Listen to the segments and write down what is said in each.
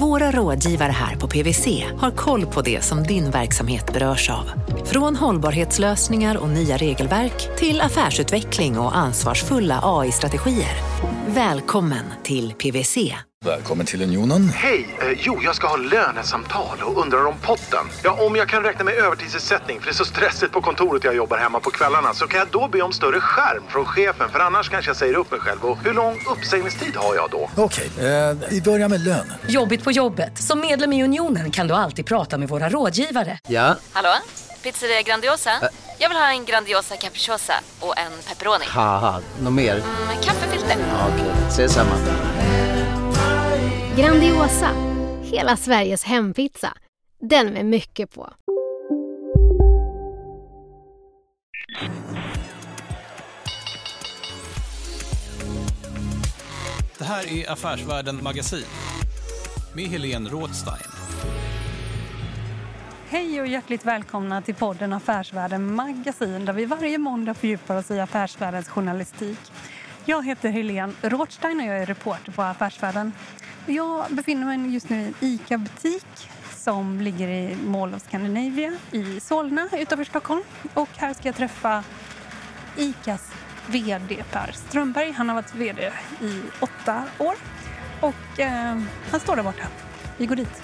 våra rådgivare här på PWC har koll på det som din verksamhet berörs av. Från hållbarhetslösningar och nya regelverk till affärsutveckling och ansvarsfulla AI-strategier. Välkommen till PWC. Välkommen till Unionen. Hej! Eh, jo, jag ska ha lönesamtal och undrar om potten. Ja, om jag kan räkna med övertidsersättning för det är så stressigt på kontoret jag jobbar hemma på kvällarna så kan jag då be om större skärm från chefen för annars kanske jag säger upp mig själv. Och hur lång uppsägningstid har jag då? Okej, eh, vi börjar med lön. Jobbigt på jobbet. Som medlem i Unionen kan du alltid prata med våra rådgivare. Ja, Hallå? Pizzeria Grandiosa? Jag vill ha en Grandiosa capriciosa och en pepperoni. haha, något mer? Med kaffefilter. Ja, Okej, ses samma. Grandiosa, hela Sveriges hempizza. Den med mycket på. Det här är Affärsvärlden Magasin med Helene Rådstein. Hej och hjärtligt välkomna till podden Affärsvärlden Magasin där vi varje måndag fördjupar oss i affärsvärldens journalistik. Jag heter Helene Rådstein och jag är reporter på Affärsvärlden. Jag befinner mig just nu i en ICA-butik som ligger i Mall of Scandinavia i Solna utanför Stockholm. Och här ska jag träffa ICAs VD Per Strömberg. Han har varit VD i åtta år och eh, han står där borta. Vi går dit.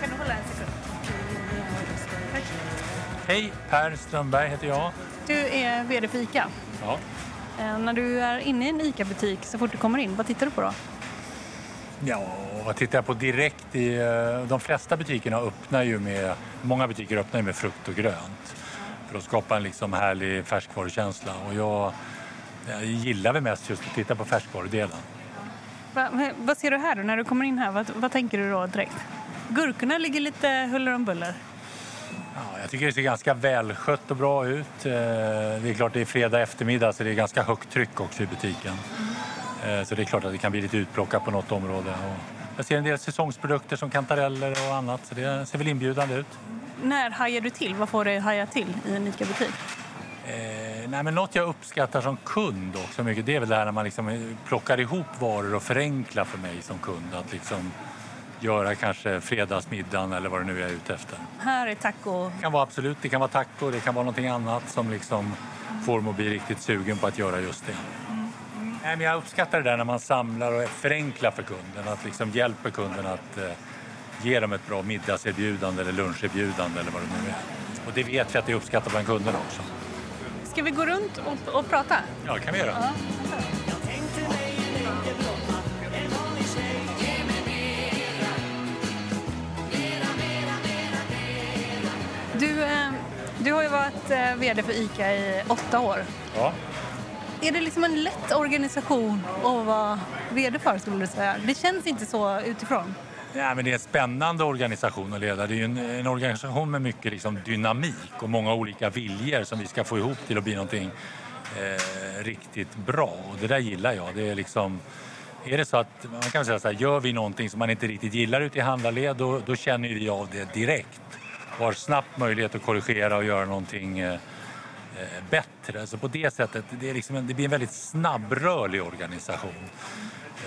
Kan du hålla en sekund? Hej, Per Strömberg heter jag. Du är VD för ICA. Ja. Eh, när du är inne i en ICA-butik, så fort du kommer in, vad tittar du på då? Ja, vad tittar jag på direkt? I, eh, de flesta butikerna öppnar ju med, många butiker öppnar ju med frukt och grönt för att skapa en liksom härlig färskvarukänsla. Och jag, jag gillar väl mest just att titta på färskvarudelen. Va, va- vad ser du här då, när du kommer in här? Vad, vad tänker du då direkt? Gurkorna ligger lite huller om buller. Ja, jag tycker det ser ganska välskött och bra ut. Eh, Det är klart det är fredag eftermiddag så det är ganska högt tryck också i butiken. Eh, Så det är klart att det kan bli lite utplockat på något område. Jag ser en del säsongsprodukter som kantareller och annat så det ser väl inbjudande ut. När hajar du till? Vad får dig haja till i en ICA-butik? Eh, nej, men något jag uppskattar som kund också mycket det är väl det här när man liksom plockar ihop varor och förenklar för mig som kund. Att liksom göra kanske fredagsmiddagen eller vad det nu är jag är ute efter. Här är taco. Det kan vara absolut, det kan vara taco, det kan vara någonting annat som liksom får mig att bli riktigt sugen på att göra just det. Nej, men jag uppskattar det där när man samlar och förenklar för kunden, att liksom hjälper kunden att eh, ge dem ett bra middagserbjudande eller luncherbjudande eller vad det nu är. Och det vet vi att det är uppskattat bland kunderna också. Ska vi gå runt och, och prata? Ja, det kan vi göra. Du, eh, du har ju varit eh, VD för ICA i åtta år. Ja. Är det liksom en lätt organisation att vara VD för skulle du säga? Det känns inte så utifrån. Nej, men det är en spännande organisation att leda. Det är en, en organisation med mycket liksom dynamik och många olika viljor som vi ska få ihop till att bli någonting eh, riktigt bra. Och det där gillar jag. Det är liksom, är det så att man kan säga så här, gör vi någonting som man inte riktigt gillar ute i handlarled då, då känner vi av det direkt och har snabbt möjlighet att korrigera och göra någonting eh, eh, bättre. Så på det sättet, det, är liksom en, det blir en väldigt snabbrörlig organisation.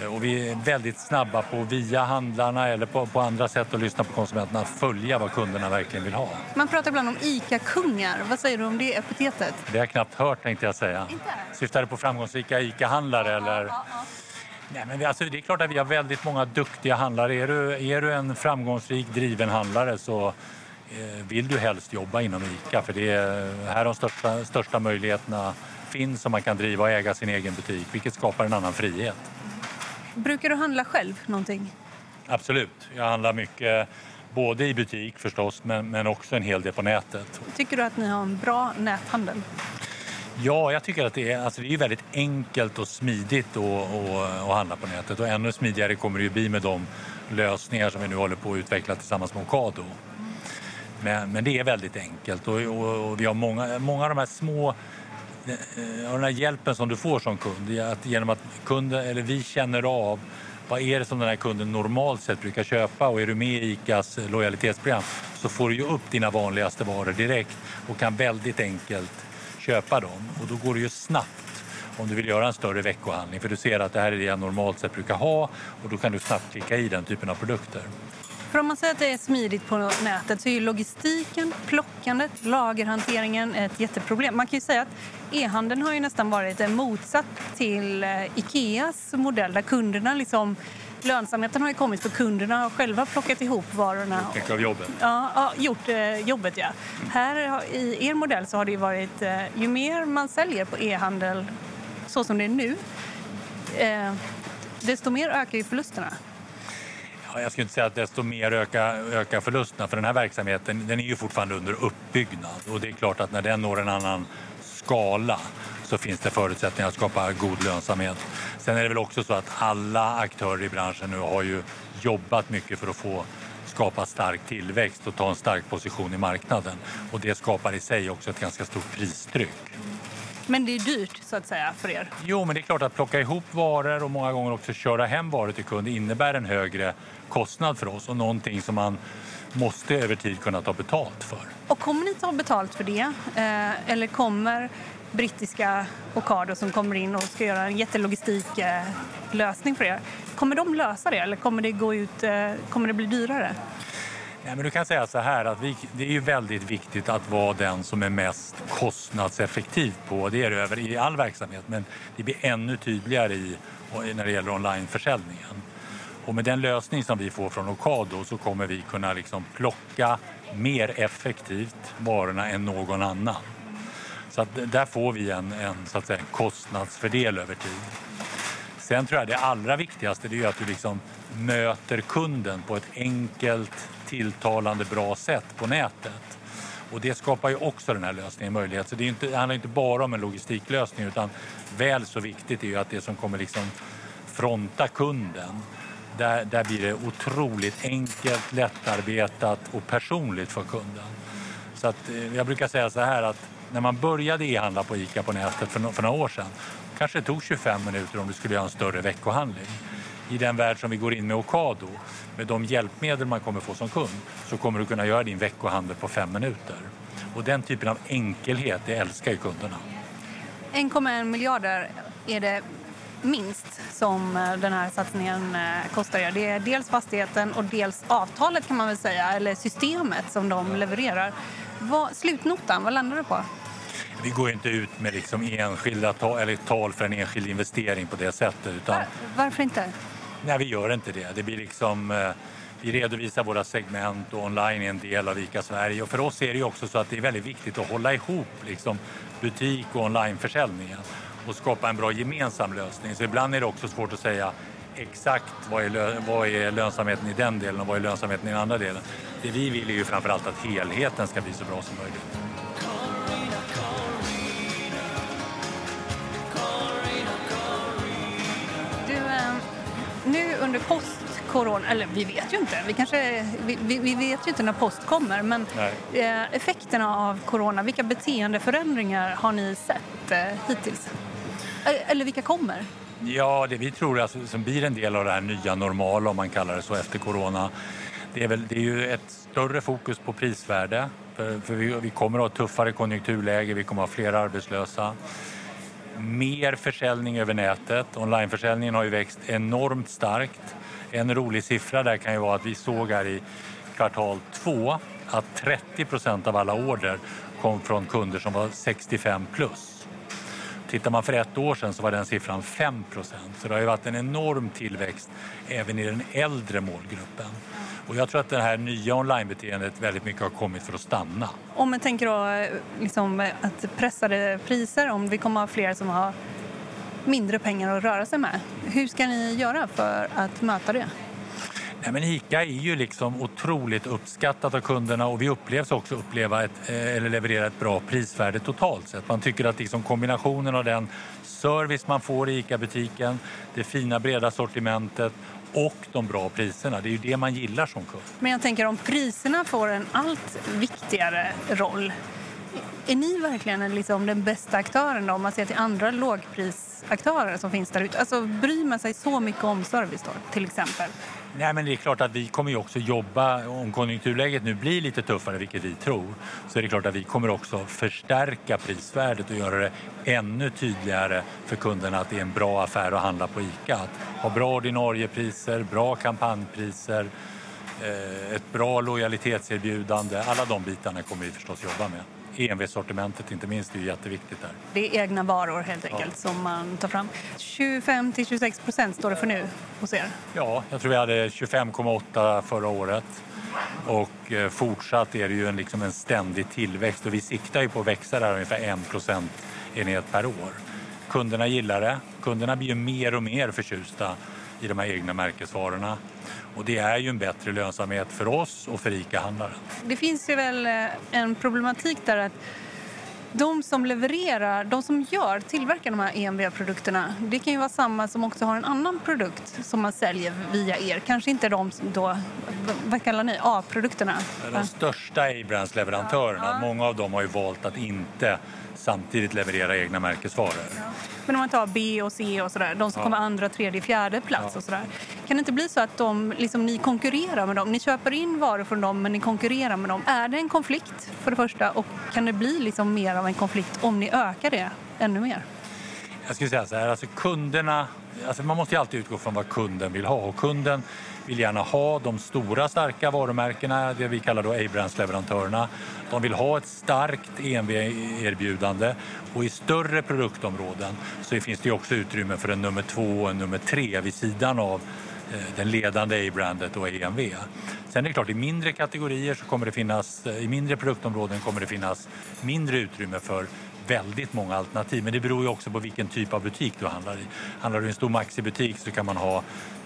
Eh, Och vi är väldigt snabba på via handlarna eller på, på andra sätt att lyssna på konsumenterna, följa vad kunderna verkligen vill ha. Man pratar ibland om ICA-kungar. Vad säger du om det epitetet? Det har jag knappt hört tänkte jag säga. Inte? Syftar det på framgångsrika ICA-handlare eller? Nej, men vi, alltså, det är klart att vi har väldigt många duktiga handlare. Är du, är du en framgångsrik driven handlare så eh, vill du helst jobba inom ICA för det är här de största, största möjligheterna finns som man kan driva och äga sin egen butik vilket skapar en annan frihet. Brukar du handla själv någonting? Absolut. Jag handlar mycket både i butik förstås men, men också en hel del på nätet. Tycker du att ni har en bra näthandel? Ja, jag tycker att det är, alltså det är väldigt enkelt och smidigt att, handla på nätet och ännu smidigare kommer det ju bli med de lösningar som vi nu håller på att utveckla tillsammans med Ocado. Men, men det är väldigt enkelt och, och, och vi har många, många av de här små Eh, den här hjälpen som du får som kund, att genom att kunden, eller vi känner av vad är det som den här kunden normalt sett brukar köpa? Och är du med i ICAs lojalitetsprogram så får du ju upp dina vanligaste varor direkt och kan väldigt enkelt köpa dem. Och då går det ju snabbt om du vill göra en större veckohandling. För du ser att det här är det jag normalt sett brukar ha och då kan du snabbt klicka i den typen av produkter. För om man säger att det är smidigt på nätet så är logistiken, plockandet, lagerhanteringen ett jätteproblem. Man kan ju säga att e-handeln har ju nästan varit en motsatt till eh, Ikeas modell där kunderna liksom Lönsamheten har ju kommit för kunderna har själva plockat ihop varorna. Mycket av jobbet. Ja, ja gjort eh, jobbet ja. Här i er modell så har det varit eh, ju mer man säljer på e-handel så som det är nu eh, desto mer ökar ju förlusterna. Jag skulle inte säga att desto mer ökar, öka förlusterna för den här verksamheten den är ju fortfarande under uppbyggnad och det är klart att när den når en annan skala så finns det förutsättningar att skapa god lönsamhet. Sen är det väl också så att alla aktörer i branschen nu har ju jobbat mycket för att få skapa stark tillväxt och ta en stark position i marknaden och det skapar i sig också ett ganska stort pristryck. Men det är dyrt så att säga för er? Jo, men det är klart att plocka ihop varor och många gånger också köra hem varor till kund innebär en högre kostnad för oss och någonting som man måste över tid kunna ta betalt för. Och kommer ni ta betalt för det? Eh, eller kommer brittiska Ocado som kommer in och ska göra en jättelogistiklösning för er. Kommer de lösa det eller kommer det, gå ut, eh, kommer det bli dyrare? Nej, men du kan säga så här att vi, det är ju väldigt viktigt att vara den som är mest kostnadseffektiv på, det är det över i all verksamhet, men det blir ännu tydligare i, när det gäller onlineförsäljningen. Och med den lösning som vi får från Ocado så kommer vi kunna liksom plocka mer effektivt varorna än någon annan. Så att där får vi en, en så att säga, kostnadsfördel över tid. Sen tror jag det allra viktigaste det är att du liksom möter kunden på ett enkelt, tilltalande, bra sätt på nätet. Och det skapar ju också den här lösningen möjlighet. Så det, är inte, det handlar inte bara om en logistiklösning utan väl så viktigt är ju att det som kommer liksom fronta kunden där, där blir det otroligt enkelt, lättarbetat och personligt för kunden. Så att, eh, jag brukar säga så här att när man började e-handla på ICA på nätet för, för några år sedan kanske det tog 25 minuter om du skulle göra en större veckohandling. I den värld som vi går in med Ocado, med de hjälpmedel man kommer få som kund, så kommer du kunna göra din veckohandel på fem minuter. Och den typen av enkelhet, det älskar ju kunderna. 1,1 miljarder är det minst som eh, den här satsningen eh, kostar er. Det är dels fastigheten och dels avtalet kan man väl säga, eller systemet som de levererar. Vad, slutnotan, vad landar du på? Vi går inte ut med liksom enskilda tal, eller tal för en enskild investering på det sättet. Utan, Var, varför inte? Nej, vi gör inte det. Det blir liksom... Eh, vi redovisar våra segment och online är en del av ICA Sverige. Och för oss är det också så att det är väldigt viktigt att hålla ihop liksom, butik och onlineförsäljningen och skapa en bra gemensam lösning. Så ibland är det också svårt att säga exakt vad är, vad är lönsamheten i den delen och vad är lönsamheten i den andra delen. Det vi vill är ju framförallt att helheten ska bli så bra som möjligt. Post-corona, eller vi vet ju inte, vi, kanske, vi, vi vet ju inte när post kommer, men eh, effekterna av corona, vilka beteendeförändringar har ni sett eh, hittills? Eller vilka kommer? Ja, det vi tror alltså, som blir en del av det här nya normala om man kallar det så efter corona det är, väl, det är ju ett större fokus på prisvärde för, för vi, vi, kommer att ha ett tuffare konjunkturläge, vi kommer att ha fler arbetslösa. Mer försäljning över nätet. Onlineförsäljningen har ju växt enormt starkt. En rolig siffra där kan ju vara att vi såg här i kvartal två att 30 procent av alla order kom från kunder som var 65 plus. Tittar man för ett år sedan så var den siffran 5 procent. Så det har ju varit en enorm tillväxt även i den äldre målgruppen. Och jag tror att det här nya onlinebeteendet väldigt mycket har kommit för att stanna. Om man tänker då liksom att pressade priser, om vi kommer ha fler som har mindre pengar att röra sig med. Hur ska ni göra för att möta det? Nej, men ICA är ju liksom otroligt uppskattat av kunderna och vi upplevs också uppleva ett, eh, eller leverera ett bra prisvärde totalt sett. Man tycker att liksom kombinationen av den service man får i ICA-butiken, det fina breda sortimentet och de bra priserna. Det är ju det man gillar som kund. Men jag tänker om priserna får en allt viktigare roll är ni verkligen liksom den bästa aktören då, om man ser till andra lågprisaktörer som finns där ute? Alltså bryr man sig så mycket om service då, till exempel? Nej, men det är klart att vi kommer ju också jobba, om konjunkturläget nu blir lite tuffare, vilket vi tror, så är det klart att vi kommer också förstärka prisvärdet och göra det ännu tydligare för kunderna att det är en bra affär att handla på ICA. Att ha bra ordinarie priser, bra kampanjpriser, eh, ett bra lojalitetserbjudande. Alla de bitarna kommer vi förstås jobba med. EMV-sortimentet inte minst är jätteviktigt där. Det är egna varor helt enkelt som man tar fram. 25 till 26 procent står det för nu hos er. Ja, jag tror vi hade 25,8 förra året. Och eh, fortsatt är det ju en, liksom en ständig tillväxt och vi siktar ju på att växa där ungefär 1 procentenhet per år. Kunderna gillar det. Kunderna blir ju mer och mer förtjusta i de här egna märkesvarorna. Och det är ju en bättre lönsamhet för oss och för ICA-handlaren. Det finns ju väl eh, en problematik där att de som levererar, de som gör, tillverkar de här EMV-produkterna, det kan ju vara samma som också har en annan produkt som man säljer via er. Kanske inte de då, vad kallar ni, A-produkterna? De största A-brands-leverantörerna, många av dem har ju valt att inte samtidigt leverera egna märkesvaror. Men om man tar B och C och sådär, de som Ja. kommer andra, tredje, fjärde plats och sådär. Kan det inte bli så att de, liksom, ni konkurrerar med dem? Ni köper in varor från dem men ni konkurrerar med dem. Är det en konflikt för det första och kan det bli liksom mer av en konflikt om ni ökar det ännu mer? Jag skulle säga så här, alltså kunderna, alltså man måste ju alltid utgå från vad kunden vill ha och kunden vill gärna ha de stora starka varumärkena, det vi kallar då A-brands-leverantörerna. De vill ha ett starkt EMV-erbjudande och i större produktområden så finns det också utrymme för en nummer två och en nummer tre vid sidan av eh, den ledande A-brandet och EMV. Sen är det klart, i mindre kategorier så kommer det finnas, eh, i mindre produktområden kommer det finnas mindre utrymme för väldigt många alternativ. Men det beror ju också på vilken typ av butik du handlar i. Handlar du i en stor Maxi-butik så kan man ha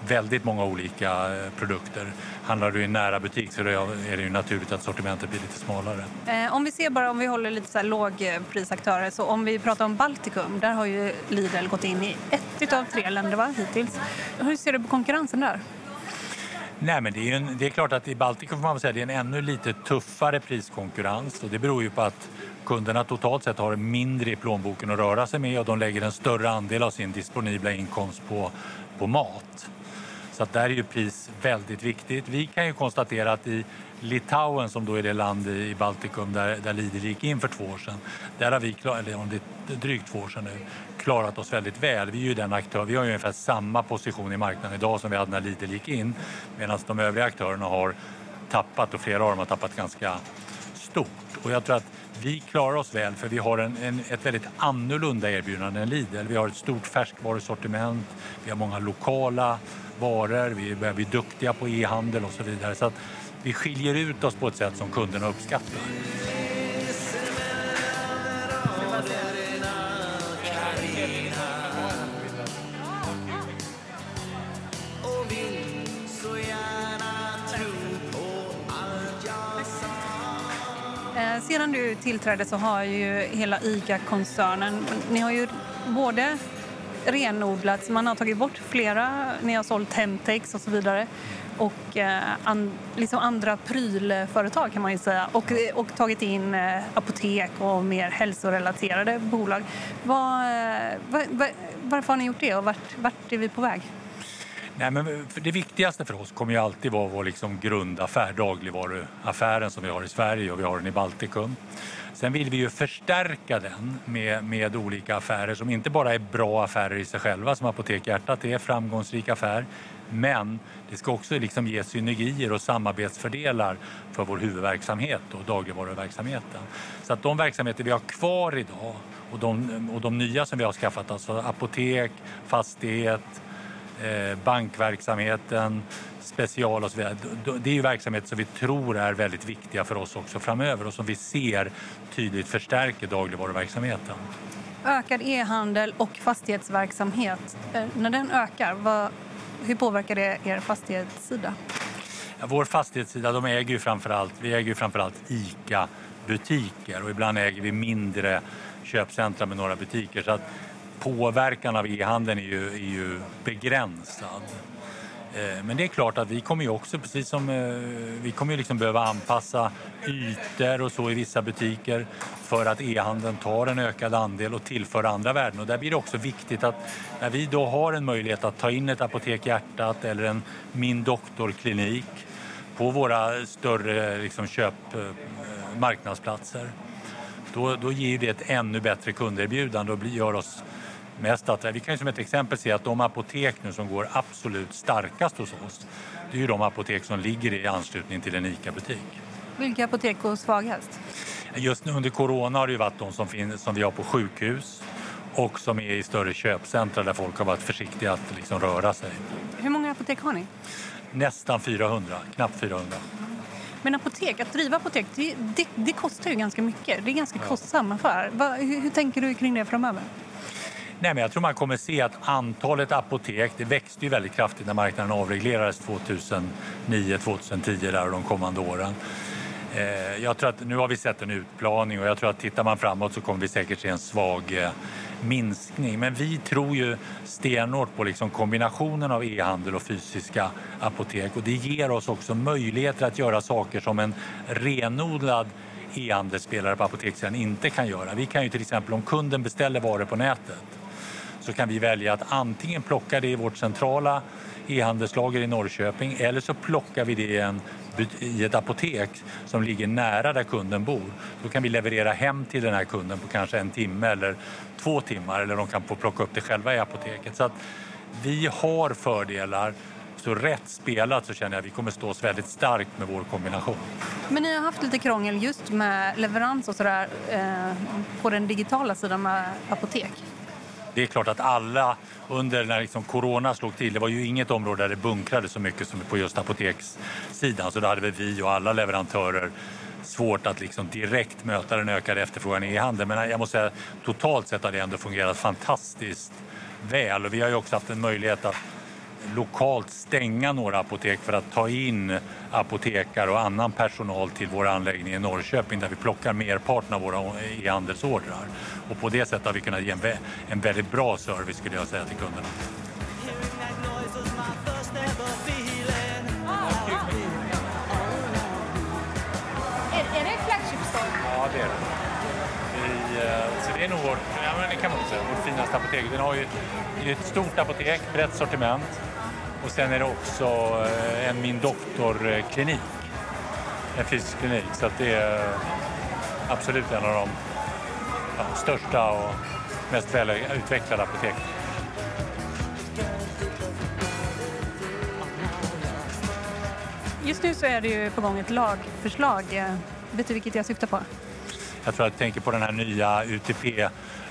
väldigt många olika eh, produkter. Handlar du i en nära butik så är det ju naturligt att sortimentet blir lite smalare. Eh, om vi ser bara, om vi håller lite så här lågprisaktörer, så om vi pratar om Baltikum, där har ju Lidl gått in i ett av tre länder va, hittills. Hur ser du på konkurrensen där? Nej, men det är, en, det är klart att i Baltikum får man säga det är en ännu lite tuffare priskonkurrens och det beror ju på att kunderna totalt sett har mindre i plånboken att röra sig med och de lägger en större andel av sin disponibla inkomst på, på mat. Så att där är ju pris väldigt viktigt. Vi kan ju konstatera att i Litauen som då är det land i Baltikum där, där Lidl gick in för två år sedan. Där har vi, eller om det är drygt två år sedan nu, klarat oss väldigt väl. Vi är ju den aktör, vi har ju ungefär samma position i marknaden idag som vi hade när Lidl gick in. Medan de övriga aktörerna har tappat och flera av dem har tappat ganska stort. Och jag tror att vi klarar oss väl för vi har en, en, ett väldigt annorlunda erbjudande än Lidl. Vi har ett stort färskvarusortiment, vi har många lokala varor, vi börjar bli duktiga på e-handel och så vidare. Så att vi skiljer ut oss på ett sätt som kunderna uppskattar. Carina. Sedan du tillträdde så har ju hela ICA-koncernen, ni har ju både renodlats, man har tagit bort flera, ni har sålt Hemtex och så vidare och eh, an, liksom andra prylföretag kan man ju säga och, eh, och tagit in eh, apotek och mer hälsorelaterade bolag. Var, eh, var, var, varför har ni gjort det och vart, vart är vi på väg? Nej, men det viktigaste för oss kommer ju alltid vara vår liksom grundaffär, dagligvaruaffären som vi har i Sverige och vi har den i Baltikum. Sen vill vi ju förstärka den med, med olika affärer som inte bara är bra affärer i sig själva som Apotek Hjärtat är, framgångsrik affär. Men det ska också liksom ge synergier och samarbetsfördelar för vår huvudverksamhet och dagligvaruverksamheten. Så att de verksamheter vi har kvar idag och de, och de nya som vi har skaffat, alltså apotek, fastighet, bankverksamheten, special och så vidare. Det är ju verksamheter som vi tror är väldigt viktiga för oss också framöver och som vi ser tydligt förstärker dagligvaruverksamheten. Ökad e-handel och fastighetsverksamhet. Eh, När den ökar, vad, hur påverkar det er fastighetssida? Ja, Vår fastighetssida, de äger ju framförallt, vi äger ju framförallt ICA-butiker och ibland äger vi mindre köpcentra med några butiker. Så att påverkan av e-handeln är ju, är ju begränsad. Eh, men det är klart att vi kommer ju också, precis som eh, vi kommer ju liksom behöva anpassa ytor och så i vissa butiker för att e-handeln tar en ökad andel och tillför andra värden. Och där blir det också viktigt att när vi då har en möjlighet att ta in ett Apotek Hjärtat eller en Min Doktorklinik på våra större liksom, köp, eh, marknadsplatser då, då ger det ett ännu bättre kunderbjudande och gör oss mest attraktiva. Vi kan ju som ett exempel se att de apotek nu som går absolut starkast hos oss det är ju de apotek som ligger i anslutning till en ICA-butik. Vilka apotek går svagast? Just nu under corona har det ju varit de som, finns, som vi har på sjukhus och som är i större köpcentra där folk har varit försiktiga att liksom röra sig. Hur många apotek har ni? Nästan 400, knappt 400. Men apotek, att driva apotek, det, det, det kostar ju ganska mycket. Det är ganska ja. kostsam affär. Va, hur, hur tänker du kring det framöver? Nej, men jag tror man kommer se att antalet apotek det växte ju väldigt kraftigt när marknaden avreglerades 2009-2010 där och de kommande åren. Eh, jag tror att nu har vi sett en utplaning och jag tror att tittar man framåt så kommer vi säkert se en svag eh, minskning. Men vi tror ju stenhårt på liksom kombinationen av e-handel och fysiska apotek och det ger oss också möjligheter att göra saker som en renodlad e-handelsspelare på apotekssidan inte kan göra. Vi kan ju till exempel om kunden beställer varor på nätet så kan vi välja att antingen plocka det i vårt centrala e-handelslager i Norrköping eller så plockar vi det i, en, i ett apotek som ligger nära där kunden bor. Då kan vi leverera hem till den här kunden på kanske en timme eller två timmar eller de kan få plocka upp det själva i apoteket. Så att vi har fördelar så rätt spelat så känner jag att vi kommer stå oss väldigt starkt med vår kombination. Men ni har haft lite krångel just med leverans och sådär eh, på den digitala sidan med apotek? Det är klart att alla under när liksom corona slog till, det var ju inget område där det bunkrade så mycket som på just apotekssidan. Så då hade vi och alla leverantörer svårt att liksom direkt möta den ökade efterfrågan i handeln. Men jag måste säga totalt sett har det ändå fungerat fantastiskt väl. Och vi har ju också haft en möjlighet att lokalt stänga några apotek för att ta in apotekare och annan personal till vår anläggning i Norrköping där vi plockar merparten av våra e-handelsordrar. Och på det sättet har vi kunnat ge en, en väldigt bra service skulle jag säga till kunderna. Är, det flagship store? Ja, det är det. Vi, eh, så det är nog vårt, ja, men det kan man säga, vårt finaste apotek. Den har ju ett stort apotek, brett sortiment. Och sen är det också eh, en Min Doktor-klinik. En fysisk klinik. Så att det är absolut en av de ja, största och mest välutvecklade apoteken. Just nu så är det ju på gång ett lagförslag. Vet du vilket jag syftar på? Jag tror att jag tänker på den här nya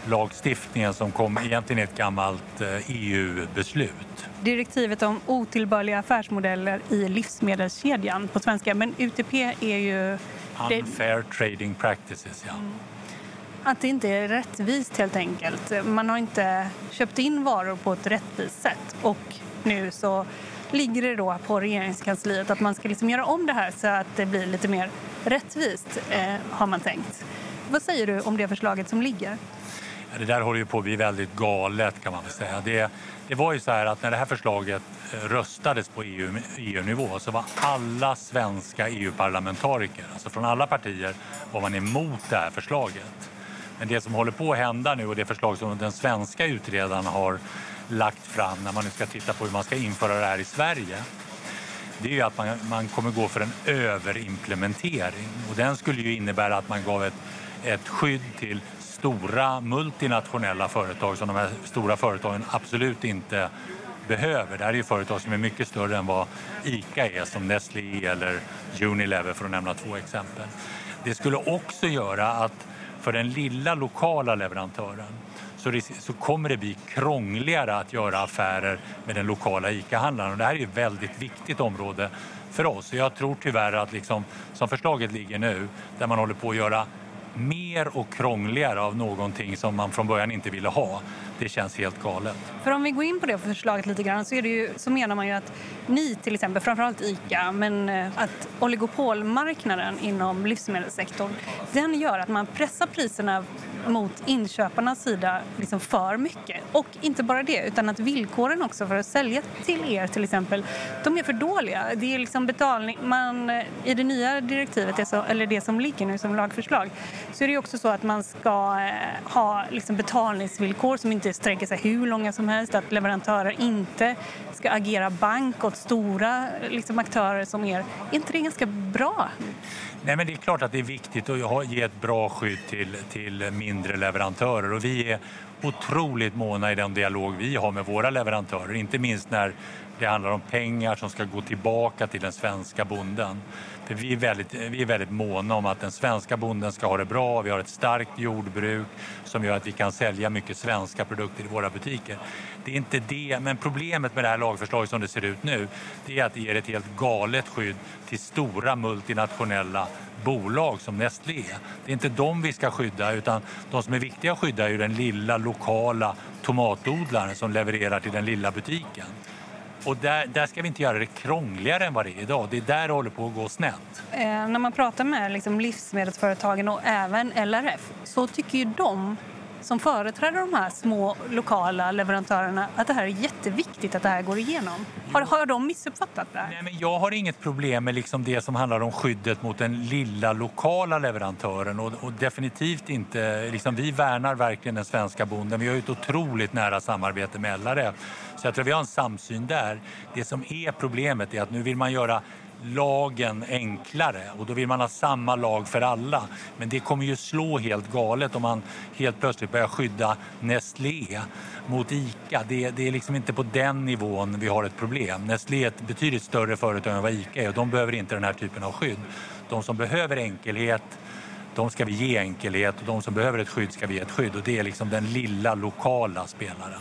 UTP-lagstiftningen som kom egentligen ett gammalt EU-beslut. Eh, e Direktivet om otillbörliga affärsmodeller i livsmedelskedjan på svenska. Men UTP är ju... Unfair trading practices, ja. Mm. Att det inte är rättvist helt enkelt. Man har inte köpt in varor på ett rättvist sätt och nu så ligger det då på regeringskansliet att man ska liksom göra om det här så att det blir lite mer rättvist, eh, har man tänkt. Vad säger du om det förslaget som ligger? Det där håller ju på att bli väldigt galet kan man väl säga. Det, det var ju så här att när det här förslaget eh, röstades på EU, EU-nivå så var alla svenska EU-parlamentariker, alltså från alla partier, var man emot det här förslaget. Men det som håller på att hända nu och det förslag som den svenska utredaren har lagt fram när man nu ska titta på hur man ska införa det här i Sverige det är ju att man, man kommer gå för en överimplementering och den skulle ju innebära att man gav ett, ett skydd till stora multinationella företag som de här stora företagen absolut inte behöver. Det här är ju företag som är mycket större än vad ICA är som Nestlé eller Unilever för att nämna två exempel. Det skulle också göra att för den lilla lokala leverantören så, så kommer det bli krångligare att göra affärer med den lokala ICA-handlaren. det här är ett väldigt viktigt område för oss. Jag tror tyvärr att liksom, som förslaget ligger nu, där man håller på att göra mer och krångligare av någonting som man från början inte ville ha. Det känns helt galet. För om vi går in på det förslaget lite grann så, är det ju, så menar man ju att ni till exempel, framförallt ICA, men eh, att oligopolmarknaden inom livsmedelssektorn, den gör att man pressar priserna mot inköparnas sida liksom för mycket. Och inte bara det, utan att villkoren också för att sälja till er till exempel, de är för dåliga. Det är liksom betalning, man, I det nya direktivet, eller det som ligger nu som lagförslag, så är det också så att man ska eh, ha liksom betalningsvillkor som inte sträcker sig hur långa som helst, att leverantörer inte ska agera bank åt stora liksom, aktörer som er. Är inte det ganska bra? Nej, men det är klart att det är viktigt att ge ett bra skydd till, till mindre leverantörer och vi är otroligt måna i den dialog vi har med våra leverantörer, inte minst när det handlar om pengar som ska gå tillbaka till den svenska bonden. För vi, är väldigt, vi är väldigt måna om att den svenska bonden ska ha det bra. Vi har ett starkt jordbruk som gör att vi kan sälja mycket svenska produkter i våra butiker. Det är inte det, men problemet med det här lagförslaget som det ser ut nu det är att det ger ett helt galet skydd till stora multinationella bolag som Nestlé. Det är inte dem vi ska skydda utan de som är viktiga att skydda är ju den lilla lokala tomatodlaren som levererar till den lilla butiken. Och där, där, ska vi inte göra det krångligare än vad det är idag. Det är där det håller på att gå snett. Eh, när man pratar med liksom, livsmedelsföretagen och även LRF så tycker ju de som företräder de här små lokala leverantörerna att det här är jätteviktigt att det här går igenom. Har, har de missuppfattat det här? Nej, men jag har inget problem med liksom det som handlar om skyddet mot den lilla lokala leverantören och, och definitivt inte, liksom, vi värnar verkligen den svenska bonden. Vi har ett otroligt nära samarbete med LRF så jag tror vi har en samsyn där. Det som är problemet är att nu vill man göra lagen enklare och då vill man ha samma lag för alla. Men det kommer ju slå helt galet om man helt plötsligt börjar skydda Nestlé mot ICA. Det, det är liksom inte på den nivån vi har ett problem. Nestlé är ett betydligt större företag än vad ICA är och de behöver inte den här typen av skydd. De som behöver enkelhet de ska vi ge enkelhet och de som behöver ett skydd ska vi ge ett skydd och det är liksom den lilla lokala spelaren.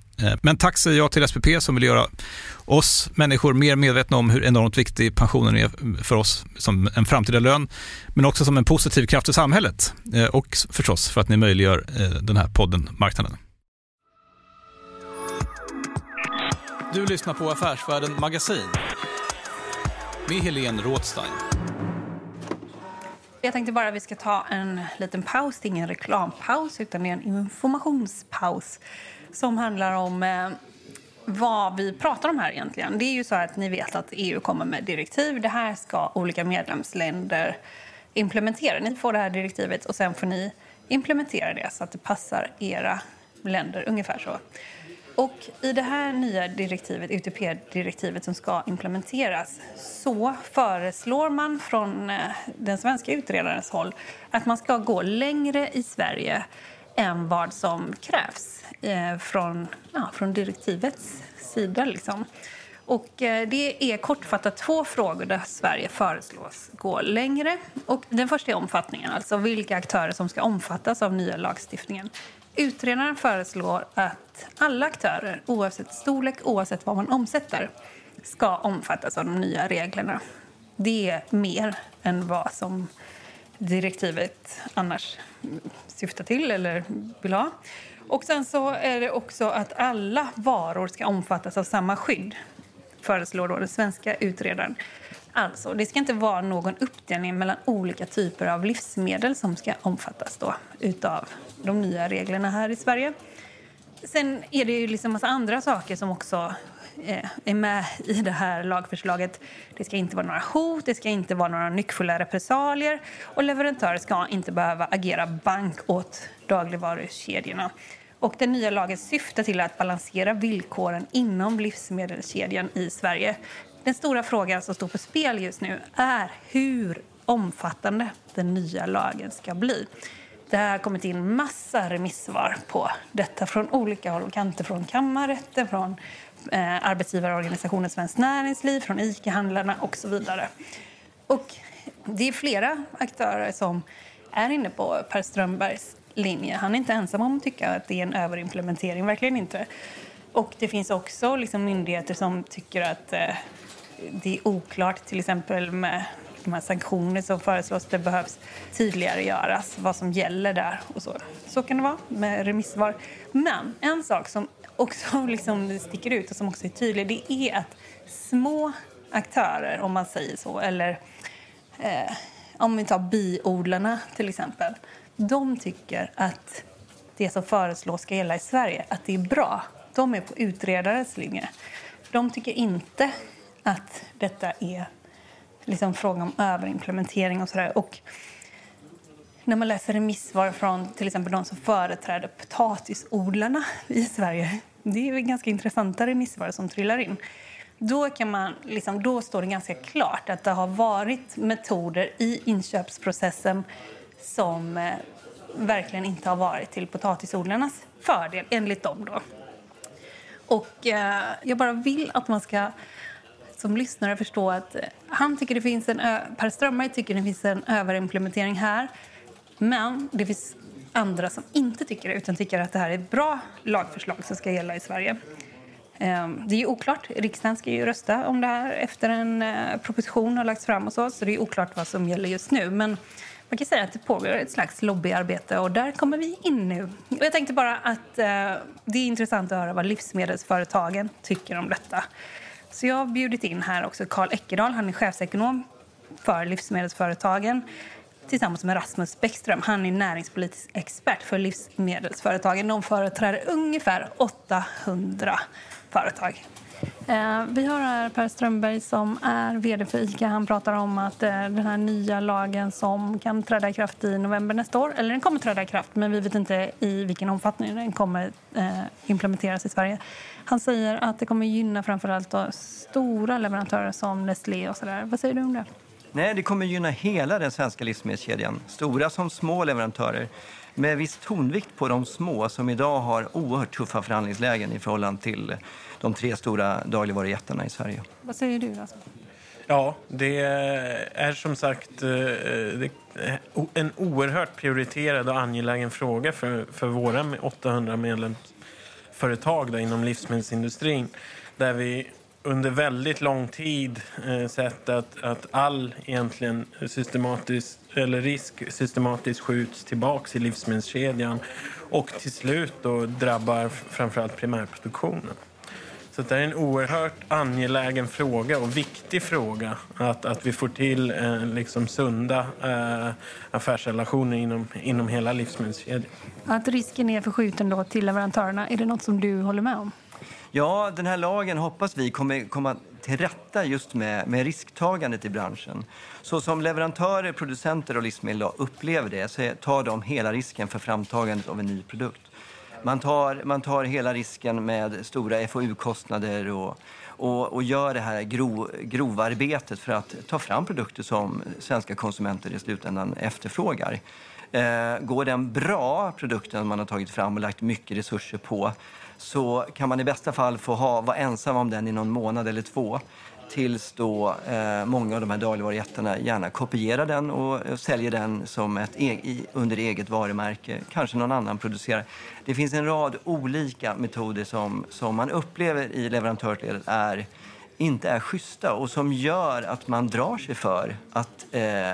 Eh, men tack säger jag till SPP som vill göra oss människor mer medvetna om hur enormt viktig pensionen är för oss som en framtida lön, men också som en positiv kraft i samhället eh, och förstås för att ni möjliggör eh, den här podden Marknaden. Du lyssnar på Affärsvärlden Magasin med Helene Rådstein. Jag tänkte bara att vi ska ta en liten paus. Det är ingen reklampaus, utan det är en informationspaus som handlar om eh, vad vi pratar om här egentligen. Det är ju så att ni vet att EU kommer med direktiv. Det här ska olika medlemsländer implementera. Ni får det här direktivet och sen får ni implementera det så att det passar era länder. Ungefär så. Och I det här nya direktivet, UTP-direktivet som ska implementeras så föreslår man från eh, den svenska utredarens håll att man ska gå längre i Sverige än vad som krävs eh, från, ja, från direktivets sida. Liksom. Och eh, det är kortfattat två frågor där Sverige föreslås gå längre. Och den första är omfattningen, alltså vilka aktörer som ska omfattas av nya lagstiftningen. Utredaren föreslår att alla aktörer, oavsett storlek, oavsett vad man omsätter, ska omfattas av de nya reglerna. Det är mer än vad som direktivet annars syftar till eller vill ha. Och sen så är det också att alla varor ska omfattas av samma skydd, föreslår då den svenska utredaren. Alltså, det ska inte vara någon uppdelning mellan olika typer av livsmedel som ska omfattas då utav de nya reglerna här i Sverige. Sen är det ju liksom massa andra saker som också Eh, är med i det här lagförslaget. Det ska inte vara några hot, det ska inte vara några nyckfulla repressalier och leverantörer ska inte behöva agera bank åt dagligvarukedjorna. Och den nya lagen syftar till att balansera villkoren inom livsmedelskedjan i Sverige. Den stora frågan som står på spel just nu är hur omfattande den nya lagen ska bli. Det har kommit in massa remissvar på detta från olika håll och kanter. Från kammarrätten, från eh, arbetsgivarorganisationen Svenskt Näringsliv, från ICA-handlarna och så vidare. Och det är flera aktörer som är inne på Per Strömbergs linje. Han är inte ensam om att tycka att det är en överimplementering, verkligen inte. Och det finns också liksom myndigheter som tycker att eh, det är oklart, till exempel med de här sanktioner som föreslås. Det behövs tydligare göras vad som gäller där. och Så Så kan det vara med remissvar. Men en sak som också liksom sticker ut och som också är tydlig det är att små aktörer, om man säger så, eller eh, om vi tar biodlarna till exempel. De tycker att det som föreslås ska gälla i Sverige, att det är bra. De är på utredarens linje. De tycker inte att detta är liksom fråga om överimplementering och sådär. Och när man läser remissvar från till exempel de som företräder potatisodlarna i Sverige. Det är ganska intressanta remissvar som trillar in. Då, kan man, liksom, då står det ganska klart att det har varit metoder i inköpsprocessen som eh, verkligen inte har varit till potatisodlarnas fördel, enligt dem. Då. Och eh, jag bara vill att man ska som lyssnare förstå att eh, han tycker det finns en, Per Strömberg tycker det finns en överimplementering här. Men det finns andra som inte tycker det, utan tycker att det här är ett bra lagförslag som ska gälla i Sverige. Ehm, det är ju oklart. Riksdagen ska ju rösta om det här efter en eh, proposition har lagts fram och så, så det är oklart vad som gäller just nu. Men man kan säga att det pågår ett slags lobbyarbete och där kommer vi in nu. Jag tänkte bara att eh, det är intressant att höra vad livsmedelsföretagen tycker om detta. Så jag har bjudit in här också Karl Eckerdahl. Han är chefsekonom för livsmedelsföretagen tillsammans med Rasmus Bäckström. Han är näringspolitisk expert för livsmedelsföretagen. De företräder ungefär 800 företag. Eh, vi har här Per Strömberg som är vd för ICA. Han pratar om att eh, den här nya lagen som kan träda i kraft i november nästa år, eller den kommer träda i kraft men vi vet inte i vilken omfattning den kommer eh, implementeras i Sverige. Han säger att det kommer gynna framförallt stora leverantörer som Nestlé och sådär. Vad säger du om det? Nej, det kommer gynna hela den svenska livsmedelskedjan, stora som små leverantörer med viss tonvikt på de små som idag har oerhört tuffa förhandlingslägen i förhållande till de tre stora dagligvarujättarna i Sverige. Vad säger du, Rasmus? Ja, det är som sagt eh, en oerhört prioriterad och angelägen fråga för, för våra 800 medlemsföretag inom livsmedelsindustrin. Där vi under väldigt lång tid eh, sett att, att all egentligen systematisk, eller risk systematiskt skjuts tillbaks i livsmedelskedjan och till slut då drabbar framförallt primärproduktionen. Så det är en oerhört angelägen fråga och viktig fråga att, att vi får till eh, liksom sunda eh, affärsrelationer inom, inom hela livsmedelskedjan. Att risken är förskjuten då till leverantörerna, är det något som du håller med om? Ja, den här lagen hoppas vi kommer komma till rätta just med, med risktagandet i branschen. Så som leverantörer, producenter och livsmedel upplever det så tar de hela risken för framtagandet av en ny produkt. Man tar, man tar hela risken med stora FoU-kostnader och, och, och gör det här grov, grovarbetet för att ta fram produkter som svenska konsumenter i slutändan efterfrågar. Eh, går den bra, produkten man har tagit fram och lagt mycket resurser på, så kan man i bästa fall få ha, vara ensam om den i någon månad eller två tills då eh, många av de här dagligvarujättarna gärna kopierar den och eh, säljer den som ett e under eget varumärke. Kanske någon annan producerar. Det finns en rad olika metoder som, som man upplever i leverantörsledet är inte är schyssta och som gör att man drar sig för att, eh,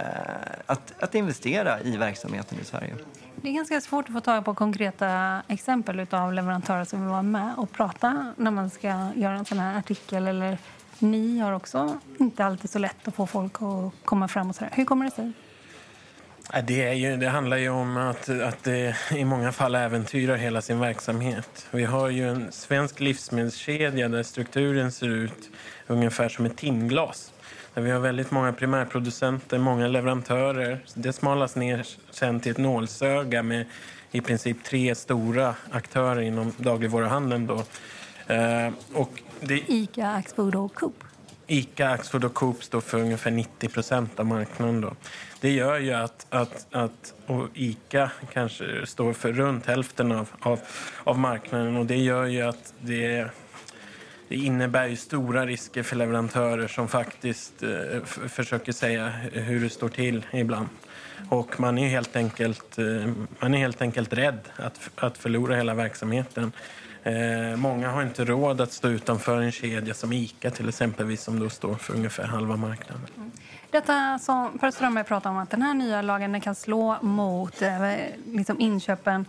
att, att investera i verksamheten i Sverige. Det är ganska svårt att få tag på konkreta exempel av leverantörer som vill vara med och prata när man ska göra en sån här artikel. Eller ni har också inte alltid så lätt att få folk att komma fram. och så där. Hur kommer det sig? Det, är ju, det handlar ju om att, att det i många fall äventyrar hela sin verksamhet. Vi har ju en svensk livsmedelskedja där strukturen ser ut ungefär som ett timglas. Där vi har väldigt många primärproducenter, många leverantörer. Det smalas ner sen till ett nålsöga med i princip tre stora aktörer inom dagligvaruhandeln. Då. Eh, och det... Ica, Axfood och Coop. Ica, Axfood och Coop står för ungefär 90 procent av marknaden. Då. Det gör ju att, att, att och Ica kanske står för runt hälften av, av, av marknaden och det gör ju att det det innebär ju stora risker för leverantörer som faktiskt eh, försöker säga hur det står till ibland. Och man är helt enkelt, eh, man är helt enkelt rädd att, att förlora hela verksamheten. Eh, många har inte råd att stå utanför en kedja som ICA till exempelvis som då står för ungefär halva marknaden. Mm. Detta som Per Strömberg pratar om, att den här nya lagen kan slå mot eh, liksom inköpen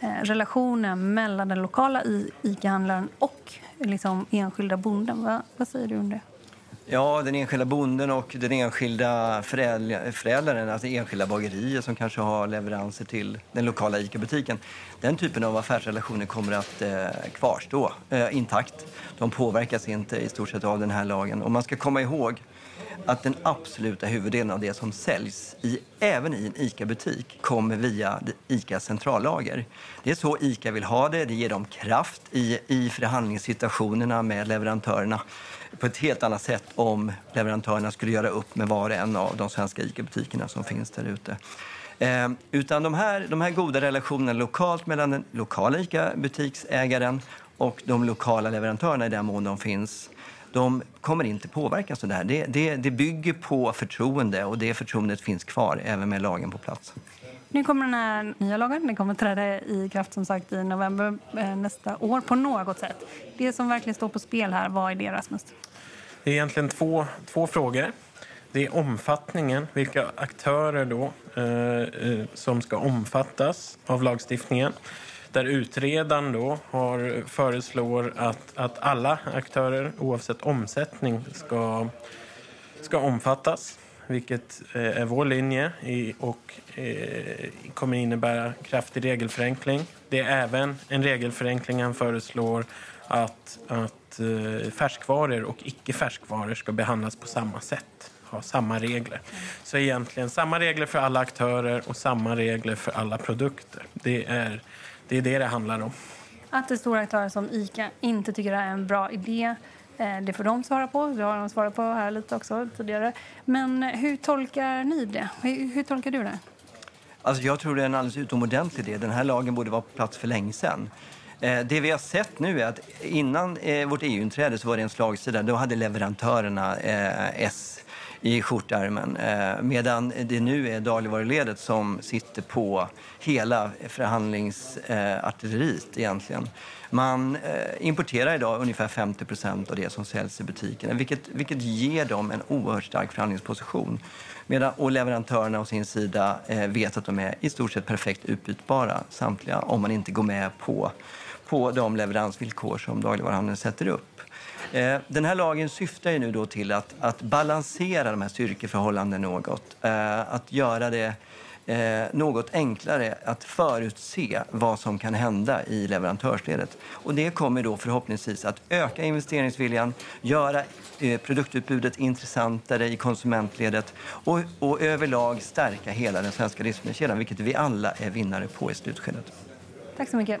Eh, relationen mellan den lokala ICA-handlaren och liksom enskilda bonden. Va, vad säger du om det? Ja, den enskilda bonden och den enskilda förädlaren, alltså enskilda bagerier som kanske har leveranser till den lokala ICA-butiken. Den typen av affärsrelationer kommer att eh, kvarstå eh, intakt. De påverkas inte i stort sett av den här lagen. Och man ska komma ihåg att den absoluta huvuddelen av det som säljs, i, även i en ICA-butik, kommer via ICAs centrallager. Det är så ICA vill ha det. Det ger dem kraft i, i förhandlingssituationerna med leverantörerna på ett helt annat sätt om leverantörerna skulle göra upp med var och en av de svenska ICA-butikerna som finns där ute. Eh, utan de här, de här goda relationerna lokalt mellan den lokala ICA-butiksägaren och de lokala leverantörerna i den mån de finns de kommer inte påverkas av det här. Det, det, det bygger på förtroende och det förtroendet finns kvar även med lagen på plats. Nu kommer den här nya lagen den kommer träda i kraft som sagt i november eh, nästa år på något sätt. Det som verkligen står på spel här, vad är det Rasmus? Det är egentligen två, två frågor. Det är omfattningen, vilka aktörer då eh, eh som ska omfattas av lagstiftningen där utredaren då har, föreslår att, att alla aktörer oavsett omsättning ska, ska omfattas vilket eh, är vår linje och eh, kommer innebära kraftig regelförenkling. Det är även en regelförenkling han föreslår att, att eh, färskvaror och icke-färskvaror ska behandlas på samma sätt, ha samma regler. Så egentligen samma regler för alla aktörer och samma regler för alla produkter. Det är det är det det handlar om. Att det stora aktörer som ICA inte tycker det är en bra idé eh, det får de svara på. Det har de svarat på här lite också tidigare. Men hur tolkar ni det? Hur, hur tolkar du det? Alltså jag tror det är en alldeles utomordentlig idé. Den här lagen borde vara på plats för länge sedan. Eh, det vi har sett nu är att innan eh, vårt EU-inträde så var det en slagsida. Då hade leverantörerna S i skjortärmen. Eh, medan det nu är dagligvaruledet som sitter på hela förhandlingsartilleriet egentligen. Man eh, importerar idag ungefär 50 procent av det som säljs i butikerna vilket, vilket ger dem en oerhört stark förhandlingsposition. Medan, och leverantörerna å sin sida eh, vet att de är i stort sett perfekt utbytbara samtliga om man inte går med på, på de leveransvillkor som dagligvaruhandeln sätter upp. Eh, den här lagen syftar ju nu då till att, att balansera de här styrkeförhållandena något. Eh, att göra det eh, något enklare att förutse vad som kan hända i leverantörsledet. Och det kommer då förhoppningsvis att öka investeringsviljan, göra produktutbudet intressantare i konsumentledet och, och överlag stärka hela den svenska livsmedelskedjan, vilket vi alla är vinnare på i slutskedet. Tack så mycket.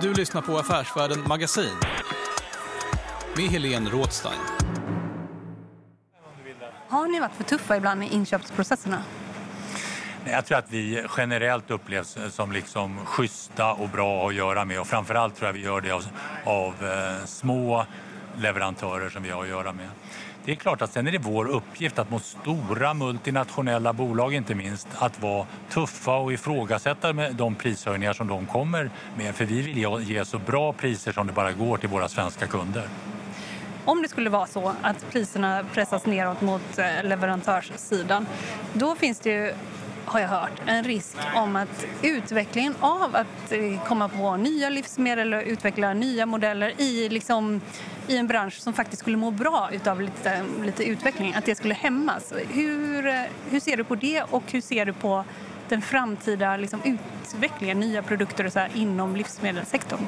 Du lyssnar på Affärsvärlden Magasin med Helene Rådstein. Har ni varit för tuffa ibland i inköpsprocesserna? Jag tror att vi generellt upplevs som liksom schyssta och bra att göra med och framförallt tror jag vi gör det av, av eh, små leverantörer som vi har att göra med. Det är klart att sen är det vår uppgift att mot stora multinationella bolag inte minst att vara tuffa och ifrågasätta med de prishöjningar som de kommer med. För vi vill ge så bra priser som det bara går till våra svenska kunder. Om det skulle vara så att priserna pressas neråt mot eh, leverantörssidan, då finns det ju har jag hört, en risk om att utvecklingen av att eh, komma på nya livsmedel och utveckla nya modeller i, liksom, i en bransch som faktiskt skulle må bra av lite, lite utveckling, att det skulle hämmas. Hur, eh, hur ser du på det och hur ser du på den framtida liksom, utvecklingen, nya produkter och så här, inom livsmedelssektorn?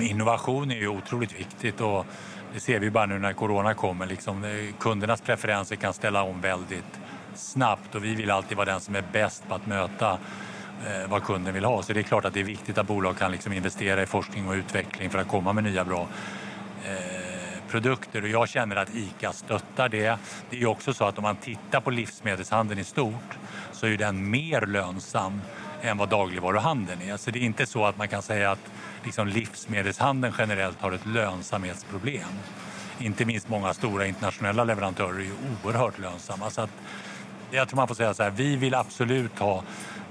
Innovation är ju otroligt viktigt och det ser vi bara nu när corona kommer. Liksom, eh, kundernas preferenser kan ställa om väldigt snabbt och vi vill alltid vara den som är bäst på att möta eh, vad kunden vill ha. Så det är klart att det är viktigt att bolag kan liksom investera i forskning och utveckling för att komma med nya bra eh, produkter och jag känner att ICA stöttar det. Det är också så att om man tittar på livsmedelshandeln i stort så är den mer lönsam än vad dagligvaruhandeln är. Så det är inte så att man kan säga att liksom livsmedelshandeln generellt har ett lönsamhetsproblem. Inte minst många stora internationella leverantörer är ju oerhört lönsamma. Så att jag tror man får säga så här, vi vill absolut ha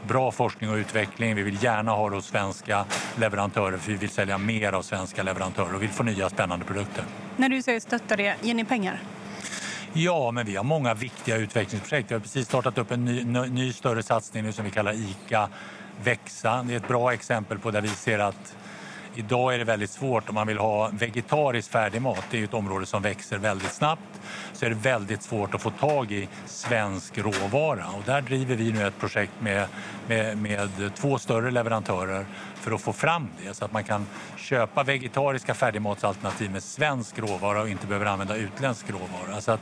bra forskning och utveckling. Vi vill gärna ha det hos svenska leverantörer för vi vill sälja mer av svenska leverantörer och vill få nya spännande produkter. När du säger stötta det, ger ni pengar? Ja, men vi har många viktiga utvecklingsprojekt. Vi har precis startat upp en ny, ny, ny större satsning nu som vi kallar ICA Växa. Det är ett bra exempel på där vi ser att Idag är det väldigt svårt om man vill ha vegetarisk färdigmat. Det är ett område som växer väldigt snabbt. Så är det väldigt svårt att få tag i svensk råvara. Och där driver vi nu ett projekt med, med, med två större leverantörer för att få fram det så att man kan köpa vegetariska färdigmatsalternativ med svensk råvara och inte behöver använda utländsk råvara. Så att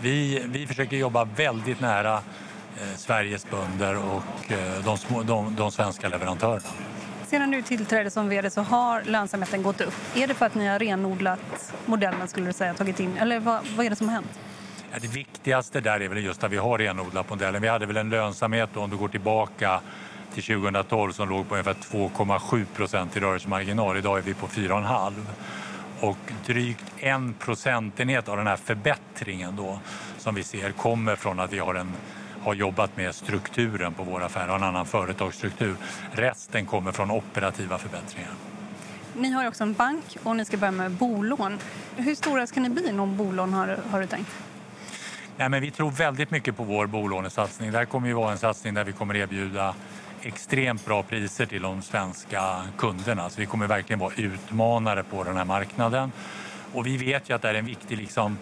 vi, vi försöker jobba väldigt nära eh, Sveriges bönder och eh, de, små, de, de svenska leverantörerna. Sedan du tillträdde som vd så har lönsamheten gått upp. Är det för att ni har renodlat modellen, skulle du säga, tagit in, eller vad, vad är det som har hänt? Ja, det viktigaste där är väl just att vi har renodlat modellen. Vi hade väl en lönsamhet då, om du går tillbaka till 2012 som låg på ungefär 2,7 procent i rörelsemarginal. Idag är vi på 4,5 och drygt en procentenhet av den här förbättringen då som vi ser kommer från att vi har en har jobbat med strukturen på våra affärer, har en annan företagsstruktur. Resten kommer från operativa förbättringar. Ni har också en bank och ni ska börja med bolån. Hur stora ska ni bli inom bolån har, har du tänkt? Nej, men vi tror väldigt mycket på vår bolånesatsning. Det här kommer ju vara en satsning där vi kommer erbjuda extremt bra priser till de svenska kunderna. Så vi kommer verkligen vara utmanare på den här marknaden. Och vi vet ju att det är en viktig liksom,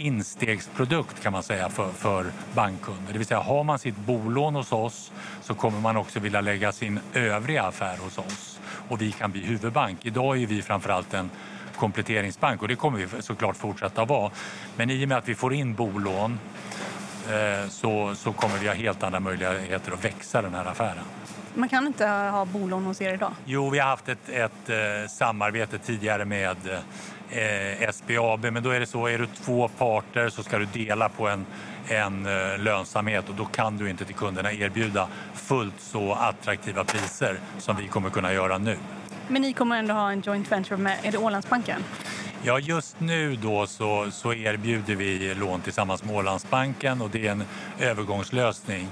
instegsprodukt kan man säga för, för bankkunder. Det vill säga har man sitt bolån hos oss så kommer man också vilja lägga sin övriga affär hos oss. och vi kan bli huvudbank. Idag är vi framförallt en kompletteringsbank och det kommer vi såklart fortsätta vara. Men i och med att vi får in bolån eh, så, så kommer vi ha helt andra möjligheter att växa den här affären. Man kan inte ha bolån hos er idag? Jo, vi har haft ett, ett eh, samarbete tidigare med eh, SBAB men då är det så, är du två parter så ska du dela på en, en eh, lönsamhet och då kan du inte till kunderna erbjuda fullt så attraktiva priser som vi kommer kunna göra nu. Men ni kommer ändå ha en joint venture med, är det Ålandsbanken? Ja, just nu då så, så erbjuder vi lån tillsammans med Ålandsbanken och det är en övergångslösning.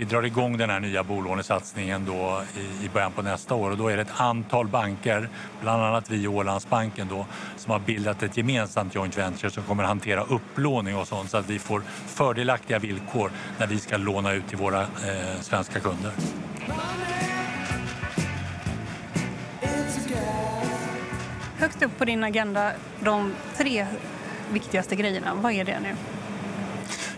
Vi drar igång den här nya bolånesatsningen då i, i början på nästa år och då är det ett antal banker, bland annat vi och Ålandsbanken då, som har bildat ett gemensamt joint venture som kommer att hantera upplåning och sånt så att vi får fördelaktiga villkor när vi ska låna ut till våra eh, svenska kunder. Högst upp på din agenda, de tre viktigaste grejerna, vad är det nu?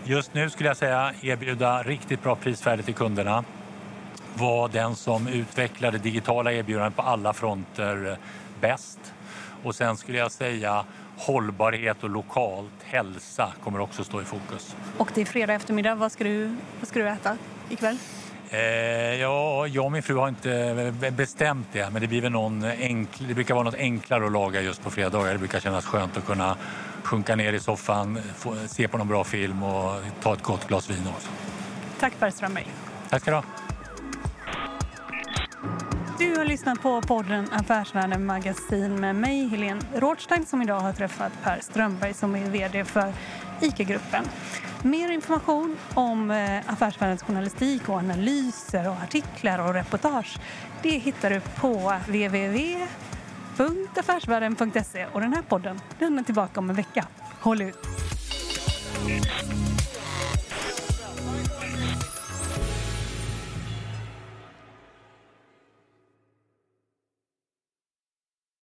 Just nu skulle jag säga erbjuda riktigt bra prisvärde till kunderna. Vara den som utvecklar det digitala erbjudandet på alla fronter bäst. Och sen skulle jag säga hållbarhet och lokalt hälsa kommer också stå i fokus. Och det är fredag eftermiddag, vad ska du, vad ska du äta ikväll? Eh, ja, jag och min fru har inte bestämt det, men det, blir väl någon enkel, det brukar vara något enklare att laga just på fredagar. Det brukar kännas skönt att kunna sjunka ner i soffan, få, se på någon bra film och ta ett gott glas vin också. Tack Per Strömberg. Tack ska du ha. Du har lyssnat på podden Affärsvärlden Magasin med mig, Helene Rådstein, som idag har träffat Per Strömberg som är VD för ICA-gruppen. Mer information om eh, Affärsvärldens journalistik och analyser och artiklar och reportage det hittar du på www.affärsvärlden.se och den här podden den är tillbaka om en vecka. Håll ut!